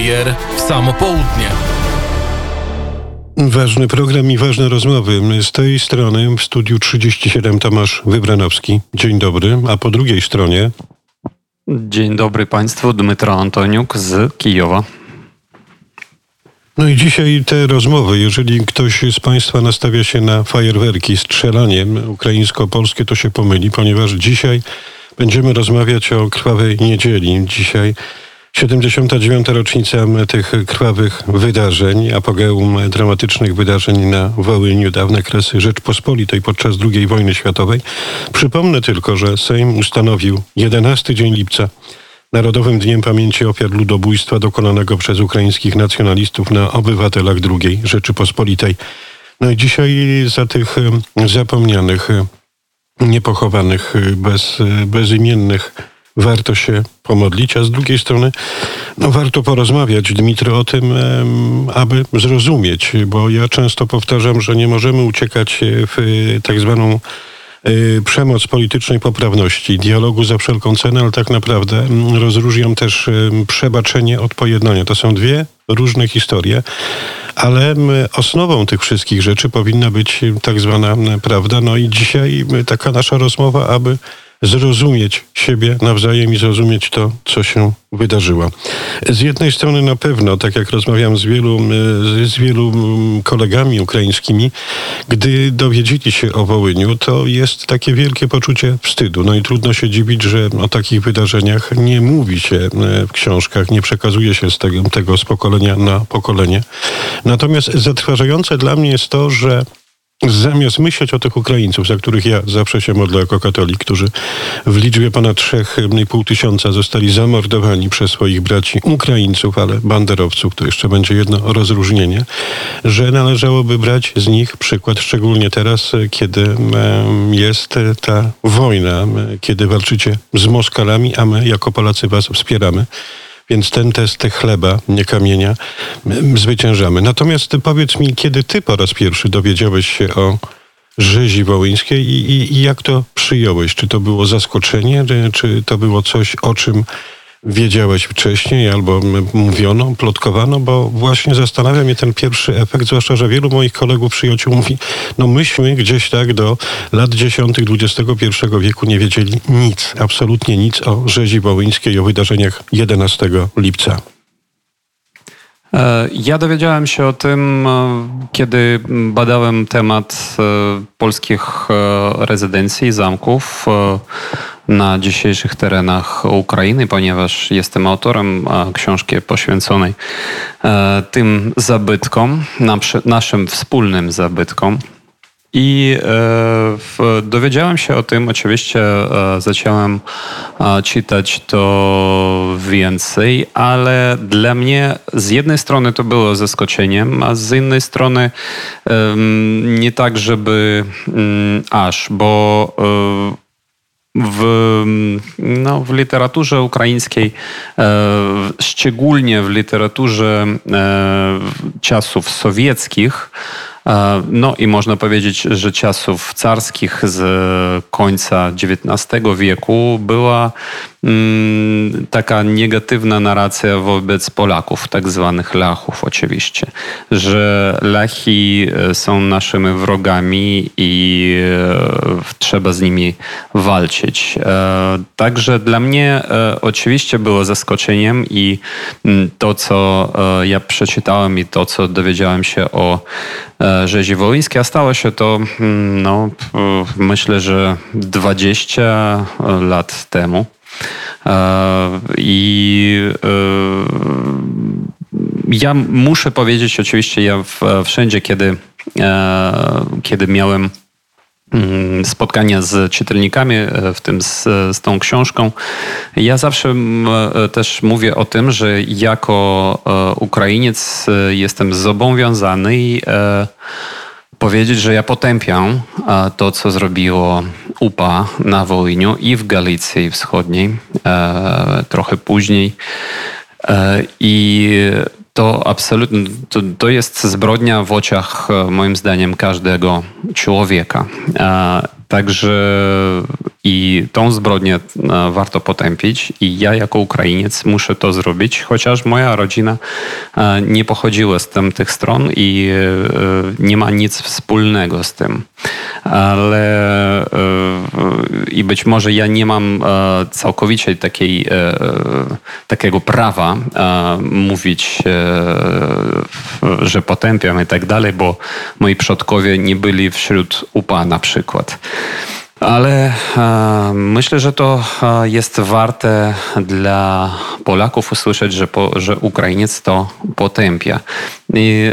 Kurier w samo południe. Ważny program i ważne rozmowy. Z tej strony w studiu 37 Tomasz Wybranowski. Dzień dobry. A po drugiej stronie... Dzień dobry Państwu. Dmytro Antoniuk z Kijowa. No i dzisiaj te rozmowy, jeżeli ktoś z Państwa nastawia się na fajerwerki, strzelanie ukraińsko-polskie, to się pomyli, ponieważ dzisiaj będziemy rozmawiać o krwawej niedzieli. Dzisiaj 79. rocznica tych krwawych wydarzeń, apogeum dramatycznych wydarzeń na Wołyniu, dawne kresy Rzeczpospolitej podczas II wojny światowej. Przypomnę tylko, że Sejm ustanowił 11 dzień lipca Narodowym Dniem Pamięci Ofiar Ludobójstwa dokonanego przez ukraińskich nacjonalistów na obywatelach II Rzeczypospolitej. No i dzisiaj za tych zapomnianych, niepochowanych, bez, bezimiennych warto się pomodlić, a z drugiej strony no, warto porozmawiać, Dmitry, o tym, aby zrozumieć, bo ja często powtarzam, że nie możemy uciekać w tak zwaną Y, przemoc politycznej poprawności, dialogu za wszelką cenę, ale tak naprawdę rozróżniam też przebaczenie od pojednania. To są dwie różne historie, ale osnową tych wszystkich rzeczy powinna być tak zwana prawda. No i dzisiaj taka nasza rozmowa, aby zrozumieć siebie nawzajem i zrozumieć to, co się wydarzyło. Z jednej strony na pewno, tak jak rozmawiam z wielu, z wielu kolegami ukraińskimi, gdy dowiedzieli się o Wołyniu, to jest takie wielkie poczucie wstydu. No i trudno się dziwić, że o takich wydarzeniach nie mówi się w książkach, nie przekazuje się z tego, tego z pokolenia na pokolenie. Natomiast zatrważające dla mnie jest to, że Zamiast myśleć o tych Ukraińców, za których ja zawsze się modlę jako katolik, którzy w liczbie ponad 3,5 tysiąca zostali zamordowani przez swoich braci Ukraińców, ale banderowców, to jeszcze będzie jedno rozróżnienie, że należałoby brać z nich przykład, szczególnie teraz, kiedy jest ta wojna, kiedy walczycie z Moskalami, a my jako Polacy was wspieramy. Więc ten test chleba, nie kamienia, zwyciężamy. Natomiast powiedz mi, kiedy ty po raz pierwszy dowiedziałeś się o rzezi wołyńskiej i, i, i jak to przyjąłeś? Czy to było zaskoczenie, czy to było coś, o czym wiedziałeś wcześniej albo mówiono, plotkowano, bo właśnie zastanawia mnie ten pierwszy efekt, zwłaszcza, że wielu moich kolegów, przyjaciół mówi, no myśmy gdzieś tak do lat dziesiątych XXI wieku nie wiedzieli nic, absolutnie nic o rzezi wołyńskiej, o wydarzeniach 11 lipca. E, ja dowiedziałem się o tym, e, kiedy badałem temat e, polskich rezydencji, zamków na dzisiejszych terenach Ukrainy, ponieważ jestem autorem książki poświęconej tym zabytkom, naszym wspólnym zabytkom. I e, dowiedziałem się o tym, oczywiście e, zacząłem e, czytać to więcej, ale dla mnie z jednej strony to było zaskoczeniem, a z innej strony nie tak, żeby mm, aż, bo w, no, w literaturze ukraińskiej, szczególnie w literaturze czasów sowieckich, no i można powiedzieć, że czasów carskich z końca XIX wieku była mm, taka negatywna narracja wobec Polaków, tak zwanych Lachów oczywiście, że Lachi e, są naszymi wrogami i e, trzeba z nimi walczyć. E, także dla mnie oczywiście było zaskoczeniem i mm, to, co ja przeczytałem i to, co dowiedziałem się o rzezi wołyńskiej, a stało się to, mm, no, myślę, że 20 lat temu. E, I e, ja muszę powiedzieć, oczywiście, ja wszędzie, kiedy, e, kiedy miałem mm, spotkania z czytelnikami, w tym z, z tą książką. Ja zawsze też mówię o tym, że jako Ukrainiec jestem zobowiązany powiedzieć, że ja potępiam to, co zrobiło UPA na Wołyniu i w Galicji Wschodniej, e, trochę później. E, I to absolutnie, to, to jest zbrodnia w oczach, e, moim zdaniem, każdego człowieka. Także I tą zbrodnię warto potępić i ja jako Ukrainiec muszę to zrobić, chociaż moja rodzina nie pochodziła z tym, tych stron i nie ma nic wspólnego z tym. Ale i być może ja nie mam całkowicie takiej, takiego prawa mówić, że potępiam i tak dalej, bo moi przodkowie nie byli wśród UPA na przykład. Ale e, myślę, że to e, jest warte dla Polaków usłyszeć, że, po, że Ukrainiec to potępia. I,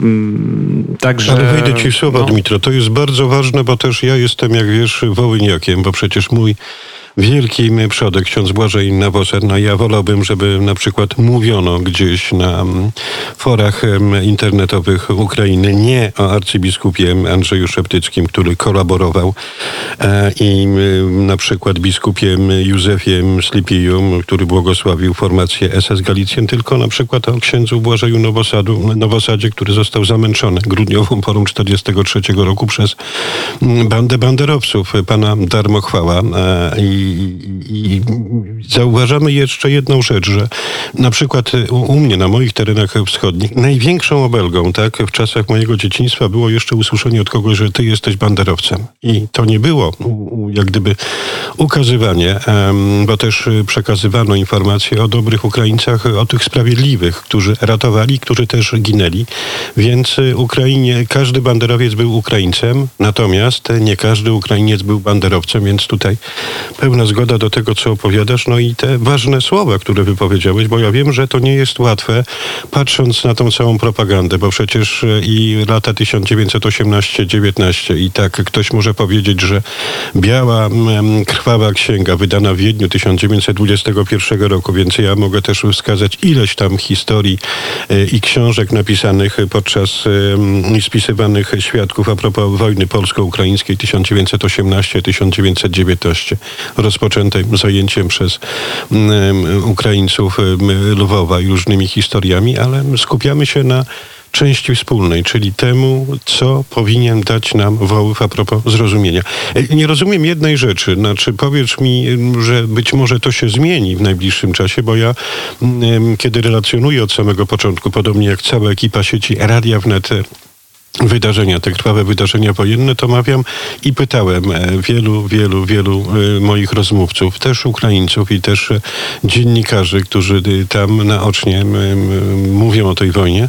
e, także, Ale wejdę ci słowa, no. Dmitro. To jest bardzo ważne, bo też ja jestem, jak wiesz, wołyniakiem, bo przecież mój wielki przodek, ksiądz Błażej Nawoser. No ja wolałbym, żeby na przykład mówiono gdzieś na mm, forach internetowych Ukrainy nie o arcybiskupie Andrzeju Szeptyckim, który kolaborował e, i na przykład biskupie Józefie Slipiju, który błogosławił formację SS Galicjen, tylko na przykład o księdzu Błażeju Nowosadu, Nowosadzie, który został zamęczony grudniową porą 43 roku przez bandę banderowców, pana Darmochwała e, i i, zauważamy jeszcze jedną rzecz, że na przykład u, mnie, na moich terenach wschodnich, największą obelgą, tak, w czasach mojego dzieciństwa było jeszcze usłyszenie od kogoś, że ty jesteś banderowcem. I to nie było jak gdyby ukazywanie, bo też przekazywano informacje o dobrych Ukraińcach, o tych sprawiedliwych, którzy ratowali, którzy też ginęli. Więc Ukrainie, każdy banderowiec był Ukraińcem, natomiast nie każdy Ukrainiec był banderowcem, więc tutaj pełna pełna zgoda do tego, co opowiadasz, no i te ważne słowa, które wypowiedziałeś, bo ja wiem, że to nie jest łatwe, patrząc na tą całą propagandę, bo przecież e, i lata 1918-19 i tak ktoś może powiedzieć, że biała, krwawa księga wydana w Wiedniu 1921 roku, więc ja mogę też wskazać ileś tam historii e, i książek napisanych podczas i spisywanych świadków a propos wojny polsko-ukraińskiej 1918-1919 rozpoczętej zajęciem przez mm, Ukraińców Lwowa i różnymi historiami, ale skupiamy się na części wspólnej, czyli temu, co powinien dać nam Woływ a propos zrozumienia. E, nie rozumiem jednej rzeczy, znaczy powiedz mi, że być może to się zmieni w najbliższym czasie, bo ja kiedy relacjonuję od samego początku, podobnie jak cała ekipa sieci Radia Wnet wydarzenia, te krwawe wydarzenia wojenne, to mawiam i pytałem e, wielu, wielu, wielu e, moich rozmówców, też Ukraińców i też e, dziennikarzy, którzy tam naocznie mówią o tej wojnie,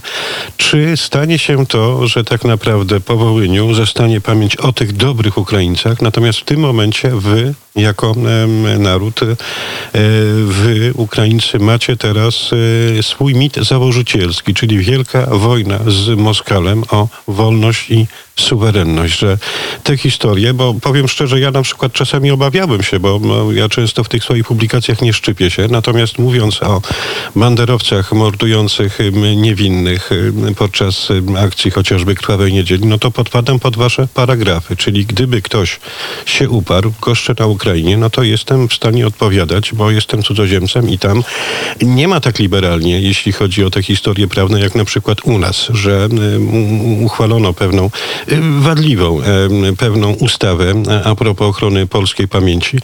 czy stanie się to, że tak naprawdę po Wołyniu zostanie pamięć o tych dobrych Ukraińcach, natomiast w tym momencie wy jako naród. E, wy, Ukraińcy, macie teraz e, swój mit założycielski, czyli wielka wojna z Moskalem o wolność i suwerenność, że te historie, bo powiem szczerze, ja na przykład czasami obawiałem się, bo no, ja często w tych swoich publikacjach nie szczypię się, natomiast mówiąc o banderowcach mordujących niewinnych podczas akcji chociażby Krwawej Niedzieli, no to podpadam pod wasze paragrafy, czyli gdyby ktoś się uparł, goszczę na Ukrainie, no to jestem w stanie odpowiadać, bo jestem cudzoziemcem i tam nie ma tak liberalnie, jeśli chodzi o te historie prawne, jak na przykład u nas, że uchwalono pewną wadliwą pewną ustawę a propos ochrony polskiej pamięci.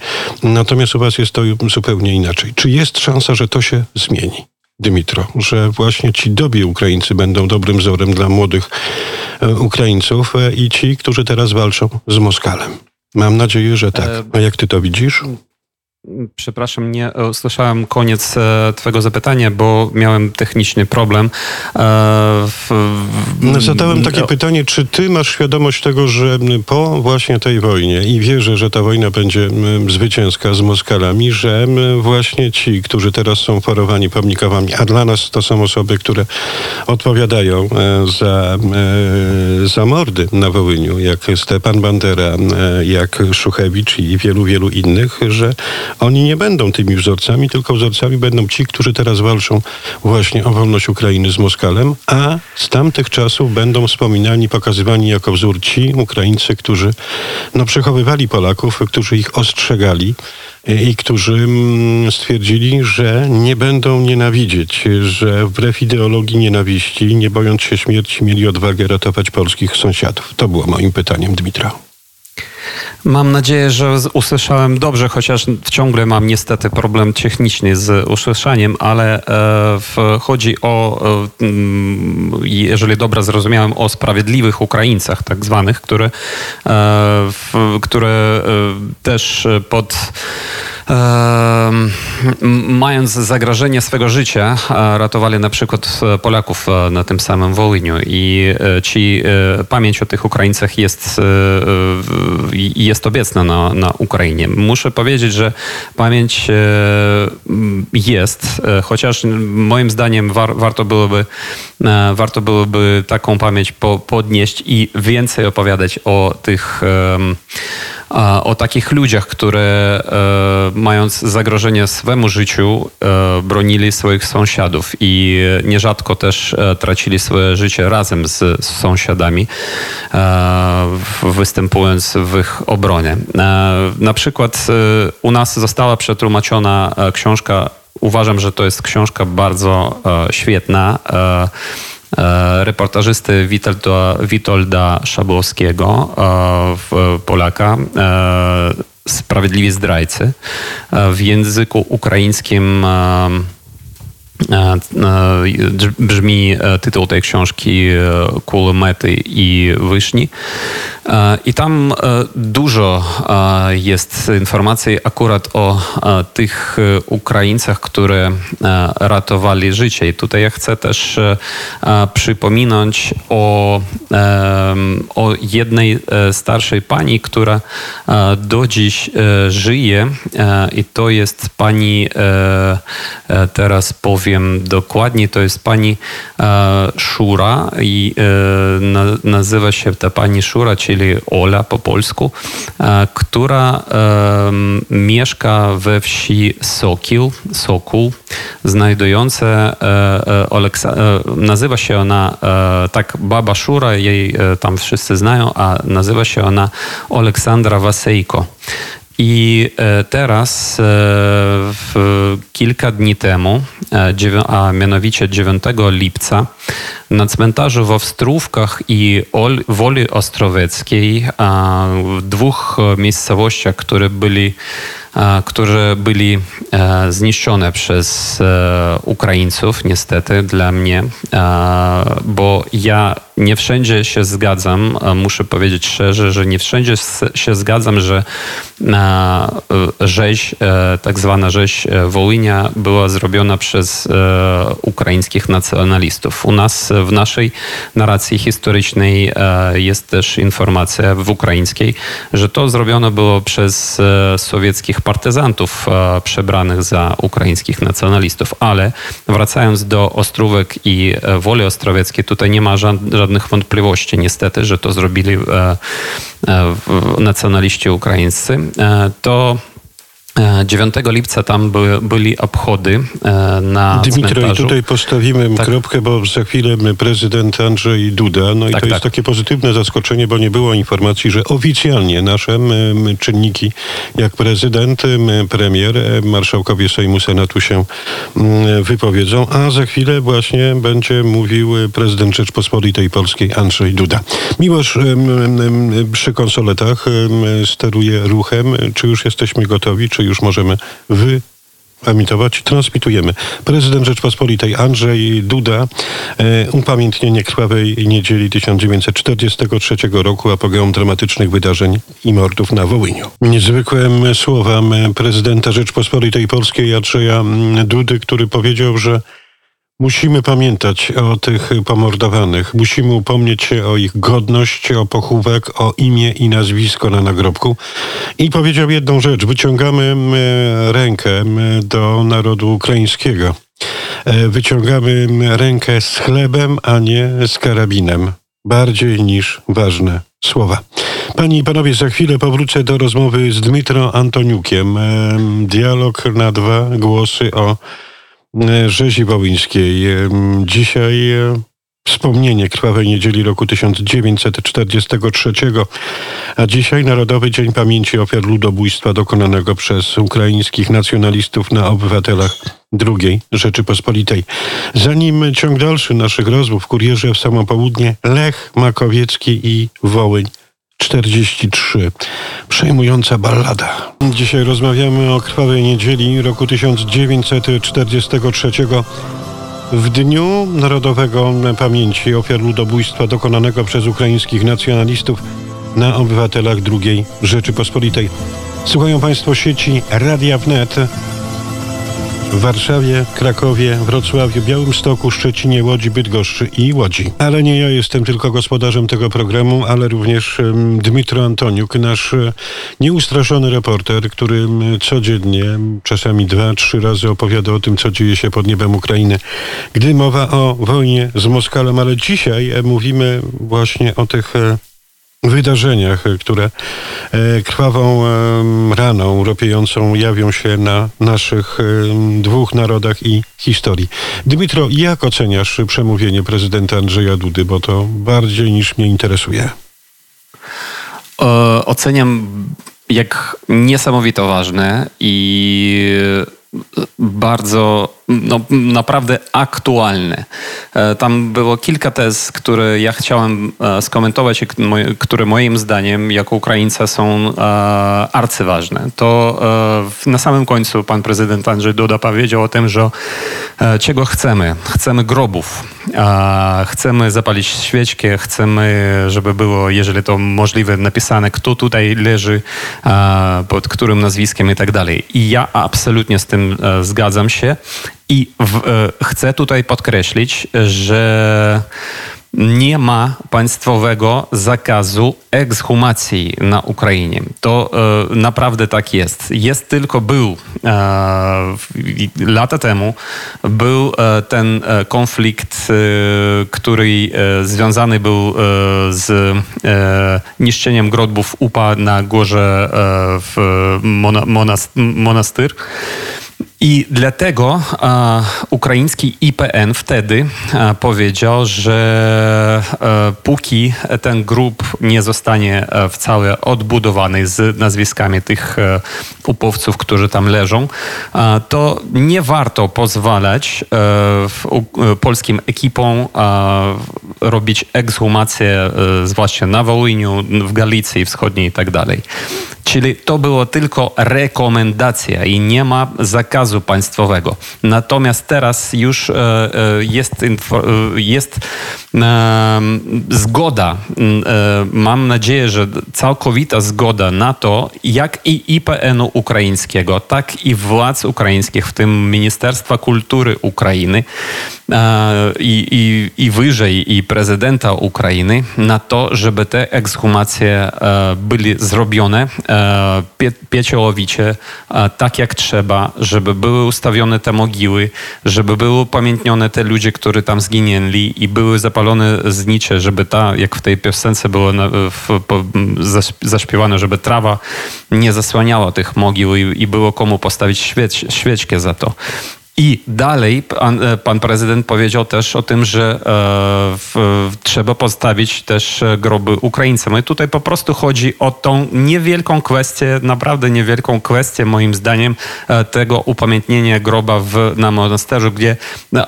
Natomiast u Was jest to zupełnie inaczej. Czy jest szansa, że to się zmieni? Dymitro, że właśnie ci dobi Ukraińcy będą dobrym wzorem dla młodych e, Ukraińców e, i ci, którzy teraz walczą z Moskalem. Mam nadzieję, że tak. A jak ty to widzisz? Przepraszam, nie usłyszałem koniec e, Twojego zapytania, bo miałem techniczny problem. E. No, zadałem takie pytanie, czy Ty masz świadomość tego, że po właśnie tej wojnie i wierzę, że ta wojna będzie zwycięska z Moskalami, że właśnie ci, którzy teraz są forowani pomnikowami, a dla nas to są osoby, które odpowiadają e, za, za mordy na Wołyniu, jak Stepan Bandera, jak Szuchewicz i wielu, wielu innych, że oni nie będą tymi wzorcami, tylko wzorcami będą ci, którzy teraz walczą właśnie o wolność Ukrainy z Moskalem, a z tamtych czasów będą wspominani, pokazywani jako wzór ci Ukraińcy, którzy no, przechowywali Polaków, którzy ich ostrzegali i którzy mm, stwierdzili, że nie będą nienawidzieć, że wbrew ideologii nienawiści, nie bojąc się śmierci, mieli odwagę ratować polskich sąsiadów. To było moim pytaniem, Dmitra. Mam nadzieję, że usłyszałem dobrze, chociaż ciągle mam niestety problem techniczny z usłyszaniem, ale e, chodzi o, e, jeżeli dobrze zrozumiałem, o sprawiedliwych Ukraińcach, tak zwanych, które, e, które też pod mając zagrożenie swego życia, ratowali na przykład Polaków na tym samym Wołyniu. I ci pamięć o tych Ukraińcach jest, jest obecna na, na Ukrainie. Muszę powiedzieć, że pamięć jest, chociaż moim zdaniem war, warto byłoby warto byłoby taką pamięć po, podnieść i więcej opowiadać o tych o takich ludziach, które e, mając zagrożenie swemu życiu, e, bronili swoich sąsiadów i nierzadko też e, tracili swoje życie razem z sąsiadami, występując w ich obronie. Na przykład u nas została przetłumaczona książka Uważam, że to jest książka bardzo świetna E, reportażysty Witolda, Witolda Szabłowskiego, e, Polaka, e, Sprawiedliwi Zdrajcy. W języku ukraińskim brzmi tytuł tej książki Kulemety i Wyszni. I tam dużo jest informacji akurat o tych Ukraińcach, które ratowali życie. I tutaj ja chcę też przypominać o, o jednej starszej pani, która do dziś żyje i to jest pani, teraz powiem dokładnie, to jest pani Szura i nazywa się ta pani Szura, czyli Ola po polsku, e, która mieszka we wsi Sokil, Sokół, znajdujące, e, e, nazywa się ona tak Baba Szura, jej tam wszyscy znają, a nazywa się ona Aleksandra Wasejko. I teraz kilka dni temu, a mianowicie 9 lipca, na cmentarzu w Ostrówkach i Woli Ostroweckiej, w dwóch miejscowościach, które byli które byli e, zniszczone przez e, Ukraińców, niestety dla mnie, bo ja nie wszędzie się zgadzam, muszę powiedzieć szczerze, że nie wszędzie się zgadzam, że rzeź, e, tak zwana rzeź Wołynia była zrobiona przez ukraińskich nacjonalistów. U nas w naszej narracji historycznej jest też informacja w ukraińskiej, że to zrobione było przez sowieckich partyzantów e, przebranych za ukraińskich nacjonalistów. Ale wracając do Ostrówek i e, Woli Ostrowieckiej, tutaj nie ma żadnych wątpliwości niestety, że to zrobili e, nacjonaliści ukraińscy. To 9 e, lipca tam by, byli obchody e, na Dmitro, cmentarzu. i tutaj postawimy tak. kropkę, bo za chwilę prezydent Andrzej Duda, no i tak, to tak. jest takie pozytywne zaskoczenie, bo nie było informacji, że oficjalnie nasze czynniki, jak prezydent, premier, e, marszałkowie Sejmu, Senatu się wypowiedzą, a za chwilę właśnie będzie mówił prezydent Rzeczpospolitej Polskiej Andrzej Duda. Miłosz przy konsoletach steruje ruchem. Czy już jesteśmy gotowi? Czy już możemy wy emitować, transmitujemy. Prezydent Rzeczpospolitej Andrzej Duda e, upamiętnienie krwawej niedzieli 1943 roku, apogeum dramatycznych wydarzeń i mordów na Wołyniu. Niezwykłe słowa prezydenta Rzeczpospolitej Polskiej Andrzeja Dudy, który powiedział, że Musimy pamiętać o tych pomordowanych. Musimy upomnieć się o ich godność, o pochówek, o imię i nazwisko na nagrobku. I powiedział jedną rzecz. Wyciągamy rękę do narodu ukraińskiego. E, wyciągamy rękę z chlebem, a nie z karabinem. Bardziej niż ważne słowa. Panie i panowie, za chwilę powrócę do rozmowy z Dmytro Antoniukiem. Dialog na dwa głosy o E, rzezi wołyńskiej. Dzisiaj e, wspomnienie krwawej niedzieli roku 1943, a dzisiaj Narodowy Dzień Pamięci Ofiar Ludobójstwa dokonanego przez ukraińskich nacjonalistów na obywatelach II Rzeczypospolitej. Zanim ciąg dalszy naszych rozmów Kurierze w samo południe, Lech Makowiecki i Wołyń 43. Przejmująca ballada. Dzisiaj rozmawiamy o krwawej niedzieli roku 1943 w Dniu Narodowego Pamięci ofiar ludobójstwa dokonanego przez ukraińskich nacjonalistów na obywatelach II Rzeczypospolitej. Słuchają Państwo sieci Radia Wnet w Warszawie, Krakowie, Wrocławiu, Białymstoku, Szczecinie, Łodzi, Bydgoszczy i Łodzi. Ale nie ja jestem tylko gospodarzem tego programu, ale również Dmitro Antoniuk, nasz e, nieustraszony reporter, który codziennie, czasami dwa, trzy razy opowiada o tym, co dzieje się pod niebem Ukrainy, gdy mowa o wojnie z Moskalem. Ale dzisiaj e, mówimy właśnie o tych e, wydarzeniach, które e, krwawą raną ropiejącą jawią się na naszych dwóch narodach i historii. Dmitro, jak oceniasz przemówienie prezydenta Andrzeja Dudy, bo to bardziej niż mnie interesuje? E, oceniam jak niesamowito ważne i bardzo no, naprawdę aktualne. E, tam było kilka tez, które ja chciałem e, skomentować które moim zdaniem jako Ukraińca są e, arcyważne. To na samym końcu pan prezydent Andrzej Duda powiedział o tym, że czego chcemy? Chcemy grobów. Chcemy zapalić świeczkę, chcemy, żeby było, jeżeli to możliwe, napisane, kto tutaj leży, pod którym nazwiskiem i tak dalej. I ja absolutnie z tym zgadzam się i w, e, chcę tutaj podkreślić, że nie ma państwowego zakazu ekshumacji na Ukrainie. To e, naprawdę tak jest. Jest tylko był e, lata temu był e, ten e, konflikt, e, który związany był z niszczeniem grobów UPA na górze w monastyr. I dlatego e, ukraiński IPN wtedy e, powiedział, że e, póki ten grup nie zostanie e, w całe odbudowany z nazwiskami tych e, upowców, którzy tam leżą, e, to nie warto pozwalać w, polskim ekipom robić ekshumację, zwłaszcza na Wołyniu, w Galicji Wschodniej i tak dalej. Czyli to było tylko rekomendacja i nie ma zakazu państwowego. Natomiast teraz już e, e, jest, e, jest zgoda, mam nadzieję, że całkowita zgoda na to, jak i IPN-u ukraińskiego, tak i władz ukraińskich, w tym Ministerstwa Kultury Ukrainy i, i, i wyżej i prezydenta Ukrainy na to, żeby te ekshumacje były zrobione pie, pieczołowicie, tak jak trzeba, żeby były ustawione te mogiły, żeby były upamiętnione te ludzie, którzy tam zginęli i były zapalone znicze, żeby ta, jak w tej piosence było na, w, po, zaśpiewane, żeby trawa nie zasłaniała tych mogił i, i było komu postawić świeć, świeczkę za to. I dalej pan, e, pan, prezydent powiedział też o tym, że e, w, trzeba postawić też e, groby Ukraińcom. I tutaj po prostu chodzi o tą niewielką kwestię, naprawdę niewielką kwestię moim zdaniem e, tego upamiętnienia groba w, na monasterzu, gdzie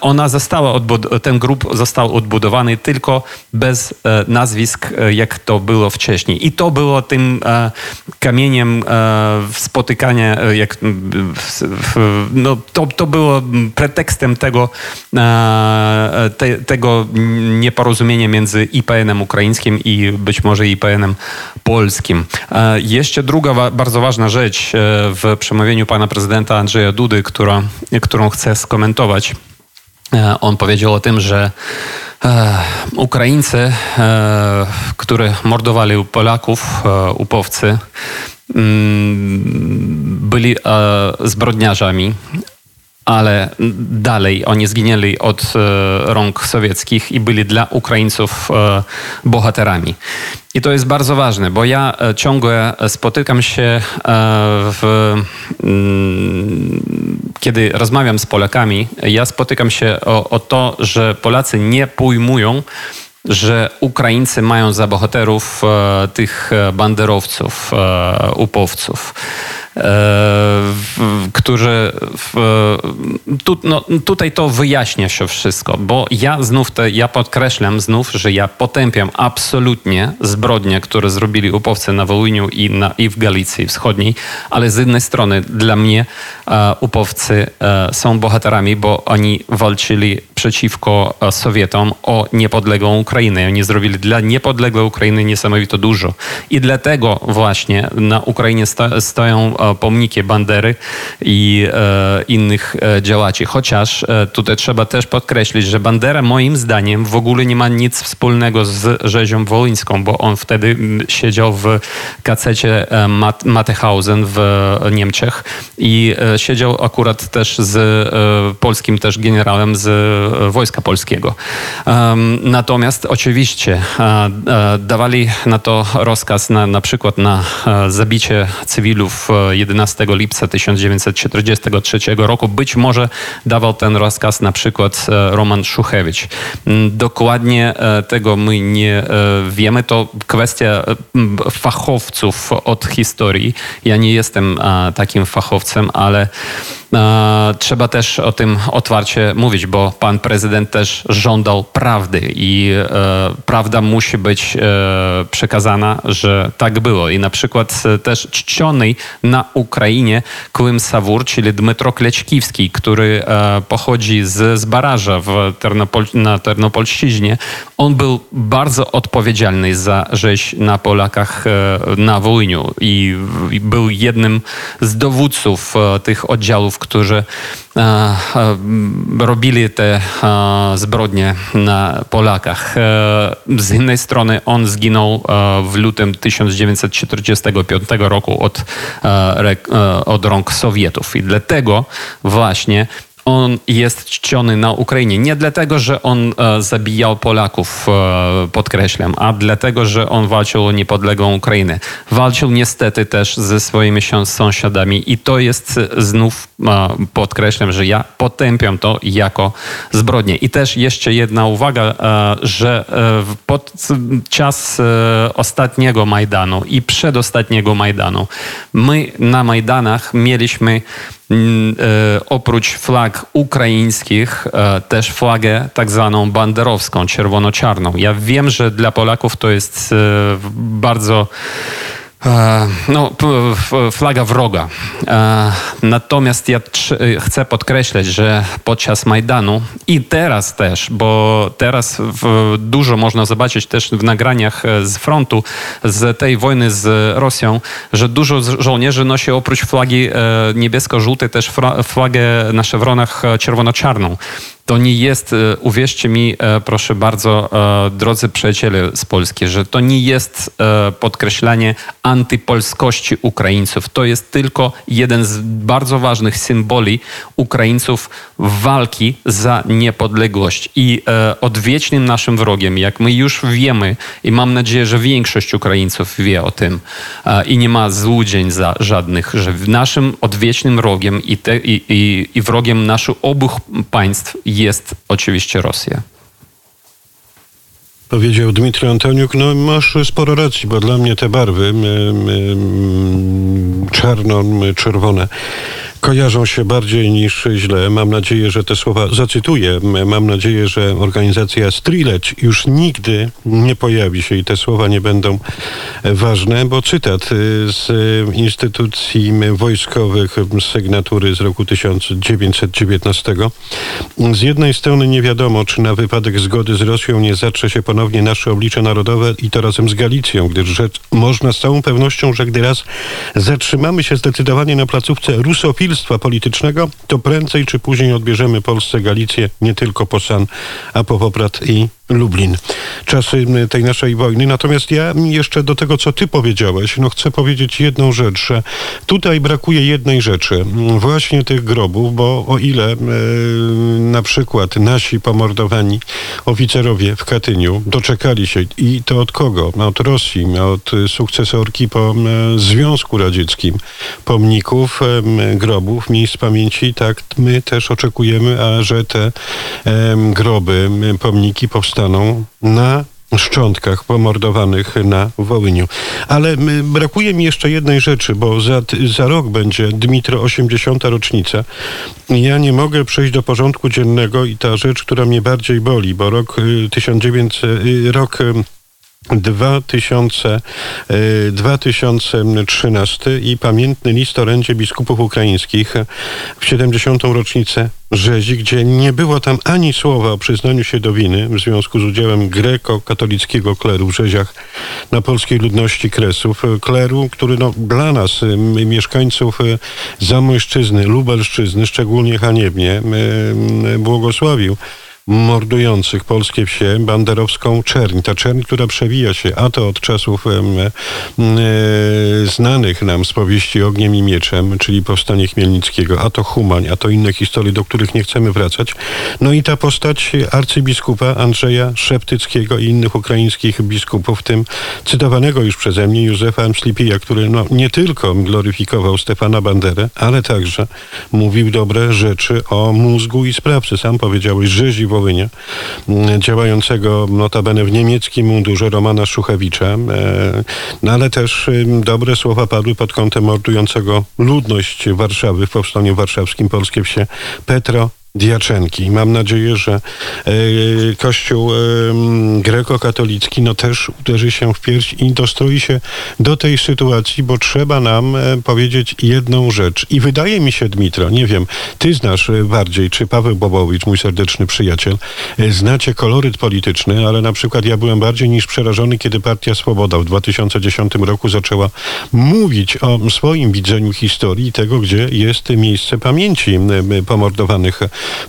ona została, ten grób został odbudowany tylko bez e, nazwisk, e, jak to było wcześniej. I to było tym kamieniem spotykania, jak, no, to, to było pretekstem tego, e, te, tego nieporozumienia między IPN-em ukraińskim i być może IPN-em polskim. E, jeszcze druga bardzo ważna rzecz e, w przemówieniu pana prezydenta Andrzeja Dudy, która, którą chcę skomentować. On powiedział o tym, że Ukraińcy, którzy mordowali Polaków, upowcy, mm, byli zbrodniarzami, ale dalej oni zginęli od e, rąk sowieckich i byli dla Ukraińców e, bohaterami. I to jest bardzo ważne, bo ja e, ciągle spotykam się w, mm, kiedy rozmawiam z Polakami, ja spotykam się o, o to, że Polacy nie pojmują, że Ukraińcy mają za bohaterów tych banderowców, upowców. Którzy tu, no, tutaj to wyjaśnia się wszystko, bo ja znów te, ja podkreślam znów, że ja potępiam absolutnie zbrodnie, które zrobili upowcy na Wołyniu i, na, i w Galicji Wschodniej, ale z jednej strony dla mnie e, upowcy e, są bohaterami, bo oni walczyli przeciwko e, Sowietom o niepodległą Ukrainę. Oni zrobili dla niepodległej Ukrainy niesamowito dużo. I dlatego właśnie na Ukrainie sto, stoją pomniki Bandery i e, innych e, działaczy. Chociaż e, tutaj trzeba też podkreślić, że Bandera moim zdaniem w ogóle nie ma nic wspólnego z rzezią wołyńską, bo on wtedy siedział w kacecie Mat Matehausen w Niemczech i siedział akurat też z polskim też generałem z Wojska Polskiego. Natomiast oczywiście dawali na to rozkaz na, na przykład na zabicie cywilów 11 lipca 1943 roku. Być może dawał ten rozkaz na przykład Roman Szuchewicz. Dokładnie tego my nie wiemy. To kwestia fachowców od historii. Ja nie jestem takim fachowcem, ale trzeba też o tym otwarcie mówić, bo pan prezydent też żądał prawdy i e, prawda musi być e, przekazana, że tak było. I na przykład e, też czciony na Ukrainie Kłym Sawur, czyli Dmytro Klećkiwski, który pochodzi z, z baraża w Ternopol, na Ternopolszczyźnie, on był bardzo odpowiedzialny za rzeź na Polakach na Wołyniu i był jednym z dowódców tych oddziałów, którzy e, e, robili te e, zbrodnie na Polakach. Z innej strony on zginął w lutym 1945 roku od, od rąk Sowietów i dlatego właśnie on jest czciony na Ukrainie nie dlatego, że on e, zabijał Polaków, e, podkreślam, a dlatego, że on walczył o niepodległą Ukrainę. Walczył niestety też ze swoimi sąsiadami i to jest znów, e, podkreślam, że ja potępiam to jako zbrodnię. I też jeszcze jedna uwaga, e, że e, podczas e, ostatniego Majdanu i przedostatniego Majdanu my na Majdanach mieliśmy oprócz flag ukraińskich e, też flagę tak zwaną banderowską, czerwono-czarną. Ja wiem, że dla Polaków to jest e, bardzo E, no, flaga wroga. E, natomiast ja chcę podkreślać, że podczas Majdanu i teraz też, bo teraz dużo można zobaczyć też w nagraniach e, z frontu, z tej wojny z Rosją, że dużo żołnierzy nosi oprócz flagi niebiesko-żółtej też flagę na szewronach czerwono-czarną. To nie jest, e, uwierzcie mi, e, proszę bardzo, e, drodzy przyjaciele z Polski, że to nie jest podkreślanie antypolskości Ukraińców. To jest tylko jeden z bardzo ważnych symboli Ukraińców walki za niepodległość. I odwiecznym naszym wrogiem, jak my już wiemy, i mam nadzieję, że większość Ukraińców wie o tym i nie ma złudzeń za żadnych, że naszym odwiecznym wrogiem i, te, i, i, i wrogiem naszych obu państw jest oczywiście Rosja. Powiedział Dmitry Antoniuk, no masz sporo racji, bo dla mnie te barwy czarno-czerwone kojarzą się bardziej niż źle. Mam nadzieję, że te słowa zacytuję. Mam nadzieję, że organizacja Strileć już nigdy nie pojawi się i te słowa nie będą ważne, bo cytat y, z instytucji wojskowych sygnatury z roku 1919. Z jednej strony nie wiadomo, czy na wypadek zgody z Rosją nie zatrze się ponownie nasze oblicze narodowe i to razem z Galicją, gdyż rzecz można z całą pewnością, że gdy raz zatrzymamy się zdecydowanie na placówce rusofil politycznego, to prędzej czy później odbierzemy Polsce Galicję nie tylko po San, a po Poprad i Lublin. Czasy tej naszej wojny. Natomiast ja jeszcze do tego, co ty powiedziałeś, no chcę powiedzieć jedną rzecz, że tutaj brakuje jednej rzeczy. Właśnie tych grobów, bo o ile e, na przykład nasi pomordowani oficerowie w Katyniu doczekali się i to od kogo? Od Rosji, od sukcesorki po e, Związku Radzieckim pomników, e, grobów, miejsc pamięci, tak my też oczekujemy, a że te groby, pomniki na szczątkach pomordowanych na Wołyniu. Ale brakuje mi jeszcze jednej rzeczy, bo za, za rok będzie Dmitro 80. rocznica. Ja nie mogę przejść do porządku dziennego i ta rzecz, która mnie bardziej boli, bo rok 1900, y, rok 2000, 2013 e, i pamiętny list orędzie biskupów ukraińskich w 70. rocznicę rzezi, gdzie nie było tam ani słowa o przyznaniu się do winy w związku z udziałem greko-katolickiego kleru w rzeziach na polskiej ludności Kresów. Kleru, który no, dla nas, mieszkańców e, Zamojszczyzny, Lubelszczyzny, szczególnie haniebnie błogosławił mordujących polskie wsie banderowską czerń. Ta czerń, która przewija się a to od czasów e, znanych nam z powieści Ogniem i Mieczem, czyli powstanie Chmielnickiego, a to Humań, a to inne historie, do których nie chcemy wracać. No i ta postać arcybiskupa Andrzeja Szeptyckiego i innych ukraińskich biskupów, w tym cytowanego już przeze mnie Józefa Mslipija, który no, nie tylko gloryfikował Stefana Banderę, ale także mówił dobre rzeczy o mózgu i sprawcy. Sam powiedziałeś, rzezi Mm, działającego notabene w niemieckim mundurze Romana Szuchewicza, e, no ale też dobre słowa padły pod kątem mordującego ludność Warszawy w Powstaniu Warszawskim Polskie Wsie Petro Diaczenki. Mam nadzieję, że e, Kościół e, grekokatolicki no też uderzy się w pierś i dostroi się do tej sytuacji, bo trzeba nam e, powiedzieć jedną rzecz. I wydaje mi się, Dmitro, nie wiem, ty znasz bardziej, czy Paweł Bobowicz, mój serdeczny przyjaciel, znacie koloryt polityczny, ale na przykład ja byłem bardziej niż przerażony, kiedy Partia Swoboda w 2010 roku zaczęła mówić o swoim widzeniu historii tego, gdzie jest miejsce pamięci pomordowanych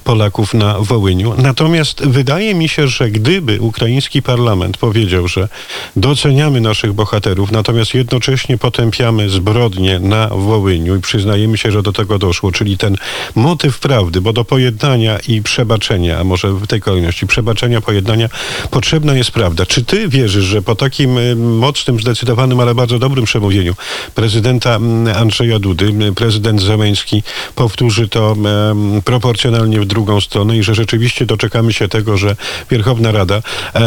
Polaków na Wołyniu. Natomiast wydaje mi się, że gdyby ukraiński parlament powiedział, że doceniamy naszych bohaterów, natomiast jednocześnie potępiamy zbrodnie na Wołyniu i przyznajemy się, że do tego doszło, czyli ten motyw prawdy, bo do pojednania i przebaczenia, a może w tej kolejności przebaczenia, pojednania potrzebna jest prawda. Czy ty wierzysz, że po takim y, mocnym, zdecydowanym, ale bardzo dobrym przemówieniu prezydenta mm, Andrzeja Dudy, y, prezydent Zemeński powtórzy to proporcjonalnie w drugą stronę i że rzeczywiście doczekamy się tego, że Wierchowna Rada e,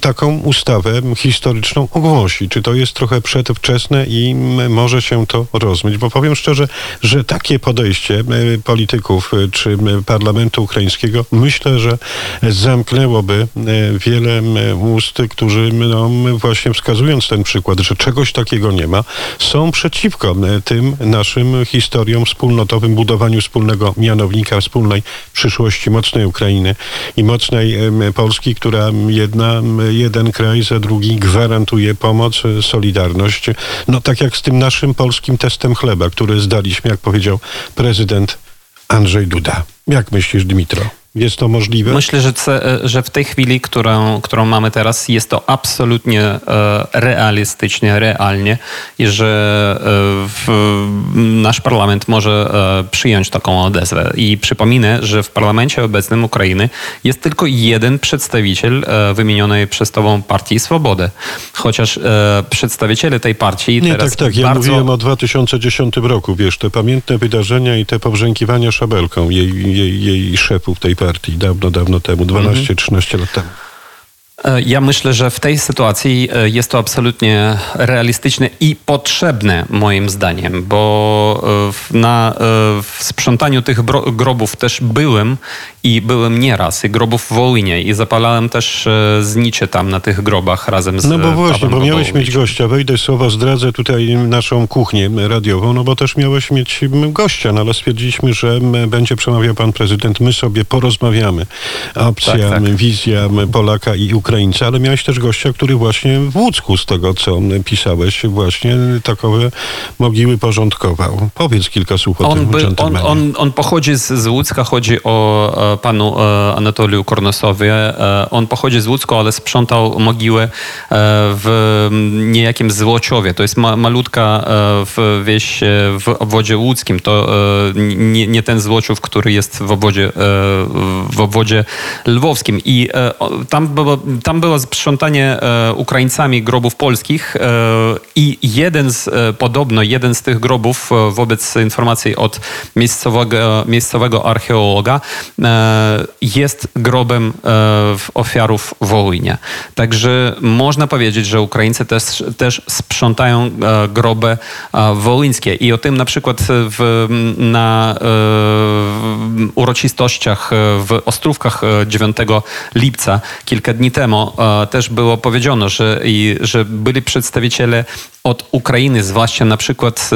taką ustawę historyczną ogłosi. Czy to jest trochę przedwczesne i może się to rozmyć? Bo powiem szczerze, że takie podejście e, polityków e, czy parlamentu ukraińskiego myślę, że zamknęłoby e, wiele ust, którzy no, właśnie wskazując ten przykład, że czegoś takiego nie ma, są przeciwko tym naszym historiom wspólnotowym, budowaniu wspólnego mianownika wynika wspólnej przyszłości mocnej Ukrainy i mocnej Polski, która jedna, jeden kraj za drugi gwarantuje pomoc, e, solidarność. No tak jak z tym naszym polskim testem chleba, który zdaliśmy, jak powiedział prezydent Andrzej Duda. Jak myślisz, Dmitro? Jest to możliwe? Myślę, że, że w tej chwili, którą, którą mamy teraz, jest to absolutnie e, realistycznie, realnie i że e, nasz parlament może e, przyjąć taką odezwę. I przypominę, że w parlamencie obecnym Ukrainy jest tylko jeden przedstawiciel wymienionej przez tobą Partii Swobody. Chociaż przedstawiciele tej partii Nie, teraz tak, tak. Ja bardzo... mówiłem o 2010 roku, wiesz, te pamiętne wydarzenia i te powrzękiwania szabelką jej, jej, jej szefów tej partii dawno, dawno temu, 12-13 mhm. lat temu. E, ja myślę, że w tej sytuacji e, jest to absolutnie realistyczne i potrzebne moim zdaniem, bo e, na sprzątaniu tych grobów też byłem i byłem nieraz, i grobów w Wołynie i zapalałem też znicze tam na tych grobach razem z No bo właśnie, bo miałeś mieć gościa, wejdę słowo, zdradzę tutaj naszą kuchnię radiową, no bo też miałeś mieć gościa, no ale stwierdziliśmy, że będzie przemawiał pan prezydent, my sobie porozmawiamy. Opcja, tak, tak. wizja Polaka i Ukrainy Ukraińcy, ale miałeś też gościa, który właśnie w Łódzku, z tego co pisałeś, właśnie takowe mogiły porządkował. Powiedz kilka słów o on tym by, on, on, on, pochodzi z, z Łódzka, chodzi o e, panu e, Anatoliu Kornosowie. E, on pochodzi z Łódzka, ale sprzątał mogiłę w niejakim Złociowie. To jest ma, malutka w wieś w obwodzie łódzkim. To nie, nie ten Złociów, który jest w obwodzie, w obwodzie lwowskim. I tam było tam było sprzątanie Ukraińcami grobów polskich i jeden z, podobno jeden z tych grobów wobec informacji od miejscowego, miejscowego archeologa jest grobem ofiarów Wołynia. Także można powiedzieć, że Ukraińcy też, też sprzątają groby wołyńskie i o tym na przykład w, na uroczystościach w Ostrówkach 9 lipca kilka dni temu też było powiedziano, że, i, że byli przedstawiciele od Ukrainy, zwłaszcza na przykład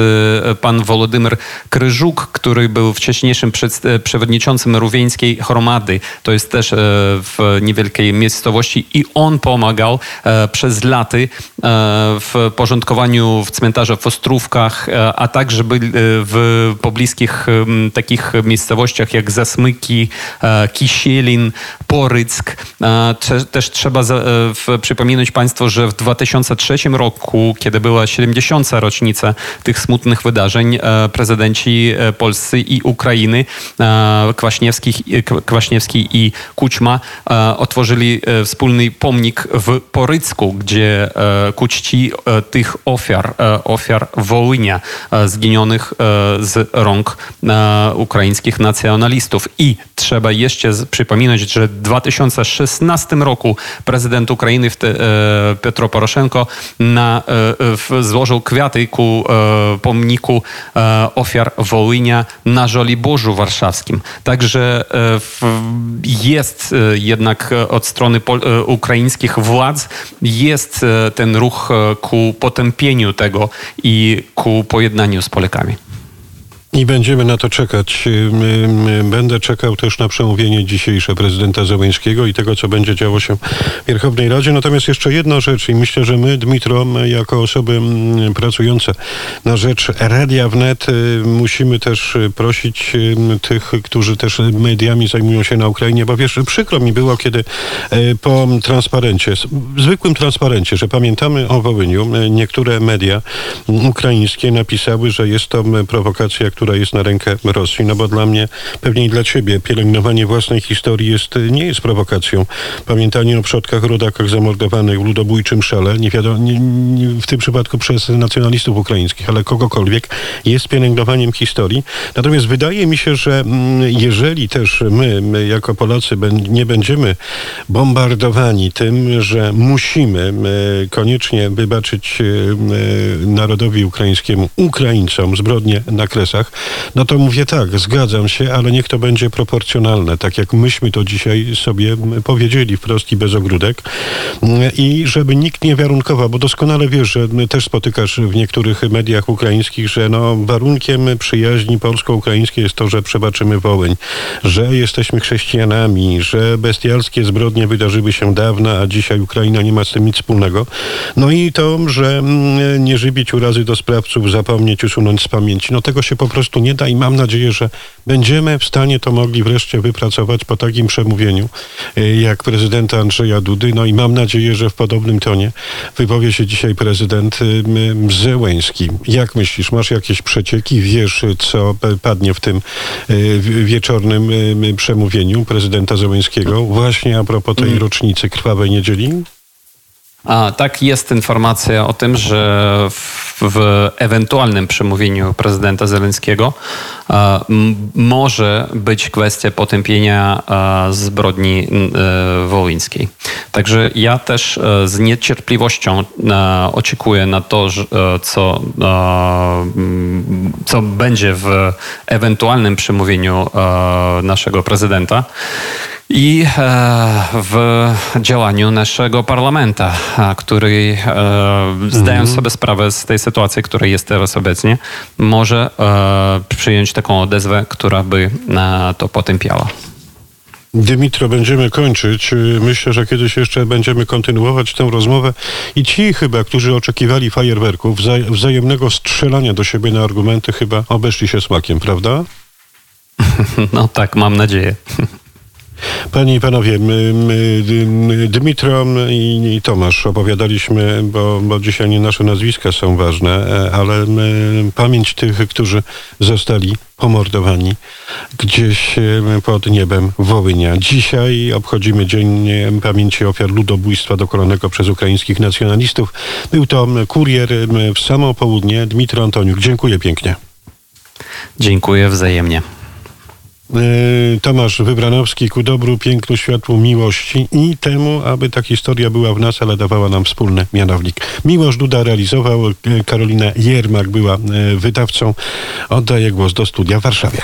e, pan Wolodymyr Kryżuk, który był wcześniejszym e, przewodniczącym rówieńskiej chromady. To jest też e, w niewielkiej miejscowości i on pomagał przez laty w porządkowaniu w cmentarzach w Ostrówkach, a także w pobliskich takich miejscowościach jak Zasmyki, Kisielin, Poryck. Też trzeba przypominać Państwu, że w 2003 roku, kiedy był była 70. rocznica tych smutnych wydarzeń, e, prezydenci e, Polscy i Ukrainy, e, Kwaśniewski, Kwaśniewski i Kućma otworzyli wspólny pomnik w Porycku, gdzie ku czci tych ofiar, ofiar Wołynia, zginionych z rąk ukraińskich nacjonalistów. I trzeba jeszcze przypominać, że w 2016 roku prezydent Ukrainy Petro Poroszenko na, złożył kwiaty ku e, pomniku e, ofiar Wołynia na Żoliborzu Warszawskim. Także e, jest jednak od strony ukraińskich władz jest ten ruch ku potępieniu tego i ku pojednaniu z Polakami. I będziemy na to czekać. Będę czekał też na przemówienie dzisiejsze prezydenta Zełęńskiego i tego, co będzie działo się w Wierchownej Radzie. Natomiast jeszcze jedna rzecz i myślę, że my, Dmitro, jako osoby pracujące na rzecz Radia Wnet, y, musimy też prosić tych, którzy też mediami zajmują się na Ukrainie, bo wiesz, przykro mi było, kiedy y, po transparencie, zwykłym transparencie, że pamiętamy o Wołyniu, y, niektóre media ukraińskie napisały, że jest to prowokacja, która która jest na rękę Rosji. No bo dla mnie, pewnie i dla ciebie, pielęgnowanie własnej historii jest, nie jest prowokacją. Pamiętanie o przodkach, rodakach zamordowanych w ludobójczym szale, nie wiadomo, nie, nie, w tym przypadku przez nacjonalistów ukraińskich, ale kogokolwiek, jest pielęgnowaniem historii. Natomiast wydaje mi się, że mm, jeżeli też my, my jako Polacy, nie będziemy bombardowani tym, że musimy koniecznie wybaczyć narodowi ukraińskiemu, Ukraińcom zbrodnie na Kresach, no to mówię tak, zgadzam się, ale niech to będzie proporcjonalne, tak jak myśmy to dzisiaj sobie powiedzieli wprost i bez ogródek. I żeby nikt nie warunkował, bo doskonale wiesz, że też spotykasz w niektórych mediach ukraińskich, że no, warunkiem przyjaźni polsko-ukraińskiej jest to, że przebaczymy Wołyń, że jesteśmy chrześcijanami, że bestialskie zbrodnie wydarzyły się dawno, a dzisiaj Ukraina nie ma z tym nic wspólnego. No i to, że nie żywić urazy do sprawców, zapomnieć, usunąć z pamięci. No tego się po prostu prostu nie da i mam nadzieję, że będziemy w stanie to mogli wreszcie wypracować po takim przemówieniu y, jak prezydenta Andrzeja Dudy. No i mam nadzieję, że w podobnym tonie wypowie się dzisiaj prezydent y, Zełęński. Jak myślisz, masz jakieś przecieki? Wiesz, co padnie w tym y, wieczornym przemówieniu prezydenta Zełęńskiego właśnie a propos tej mm. rocznicy Krwawej Niedzieli? A, tak, jest informacja o tym, że w, w ewentualnym przemówieniu prezydenta Zelenskiego a, m, może być kwestia potępienia a, zbrodni a, wołyńskiej. Także ja też a, z niecierpliwością oczekuję na to, co, co będzie w ewentualnym przemówieniu naszego prezydenta i e, w działaniu naszego parlamenta, który e, zdają mhm. sobie sprawę z tej sytuacji, która jest teraz obecnie, może e, przyjąć taką odezwę, która by to potępiała. Dymitro, będziemy kończyć. Myślę, że kiedyś jeszcze będziemy kontynuować tę rozmowę. I ci chyba, którzy oczekiwali fajerwerków, wzajemnego strzelania do siebie na argumenty, chyba obeszli się smakiem, prawda? No tak, mam nadzieję. Panie i panowie, my, my, Dmitro i, i Tomasz opowiadaliśmy, bo, bo dzisiaj nie nasze nazwiska są ważne, e, ale pamięć tych, którzy zostali pomordowani gdzieś e, pod niebem Wołynia. Dzisiaj obchodzimy Dzień Pamięci Ofiar Ludobójstwa dokonanego przez ukraińskich nacjonalistów. Był to kurier w samo południe, Dmitro Antoniuk. Dziękuję pięknie. Dziękuję wzajemnie. E, Tomasz Wybranowski ku dobru, pięknu, światłu, miłości i temu, aby ta historia była w nas, ale dawała nam wspólny mianownik. Miłosz Duda realizował, e, Karolina Jermak była e, wydawcą. Oddaję głos do studia w Warszawie.